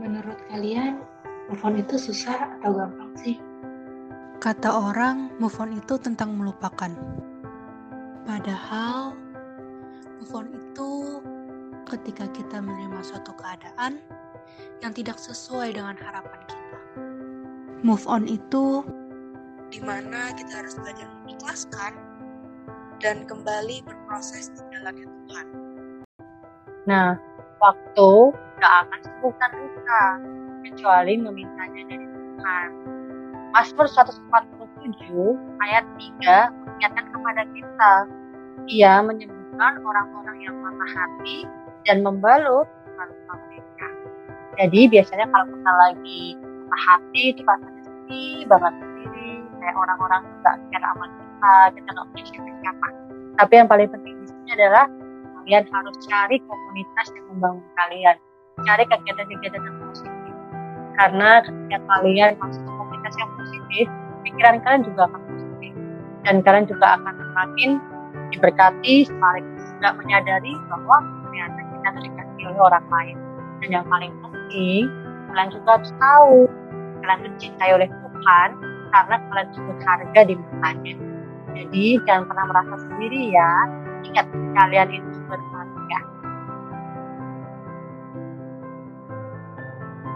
Menurut kalian, move on itu susah atau gampang sih? Kata orang, move on itu tentang melupakan. Padahal, move on itu ketika kita menerima suatu keadaan yang tidak sesuai dengan harapan kita. Move on itu di mana kita harus belajar mengikhlaskan dan kembali berproses di jalannya Tuhan. Nah, waktu gak akan sembuhkan luka, kecuali memintanya dari Tuhan. Mazmur 147 ayat 3 mengingatkan kepada kita, ia menyembuhkan orang-orang yang patah hati dan membalut luka mereka. Jadi biasanya kalau kita lagi patah hati itu rasanya sedih banget sendiri, kayak orang-orang nggak care sama kita, kita nggak punya siapa-siapa. Tapi yang paling penting di sini adalah kalian harus cari komunitas yang membangun kalian cari kegiatan-kegiatan yang positif. Karena ketika kalian masuk ke komunitas yang positif pikiran kalian juga akan positif. Dan kalian juga akan semakin diberkati sekaligus juga menyadari bahwa ternyata kita itu dikasih oleh orang lain. Dan yang paling penting kalian juga harus tahu kalian dicintai oleh Tuhan karena kalian itu berharga di matanya jadi jangan pernah merasa sendiri ya. Ingat kalian itu ber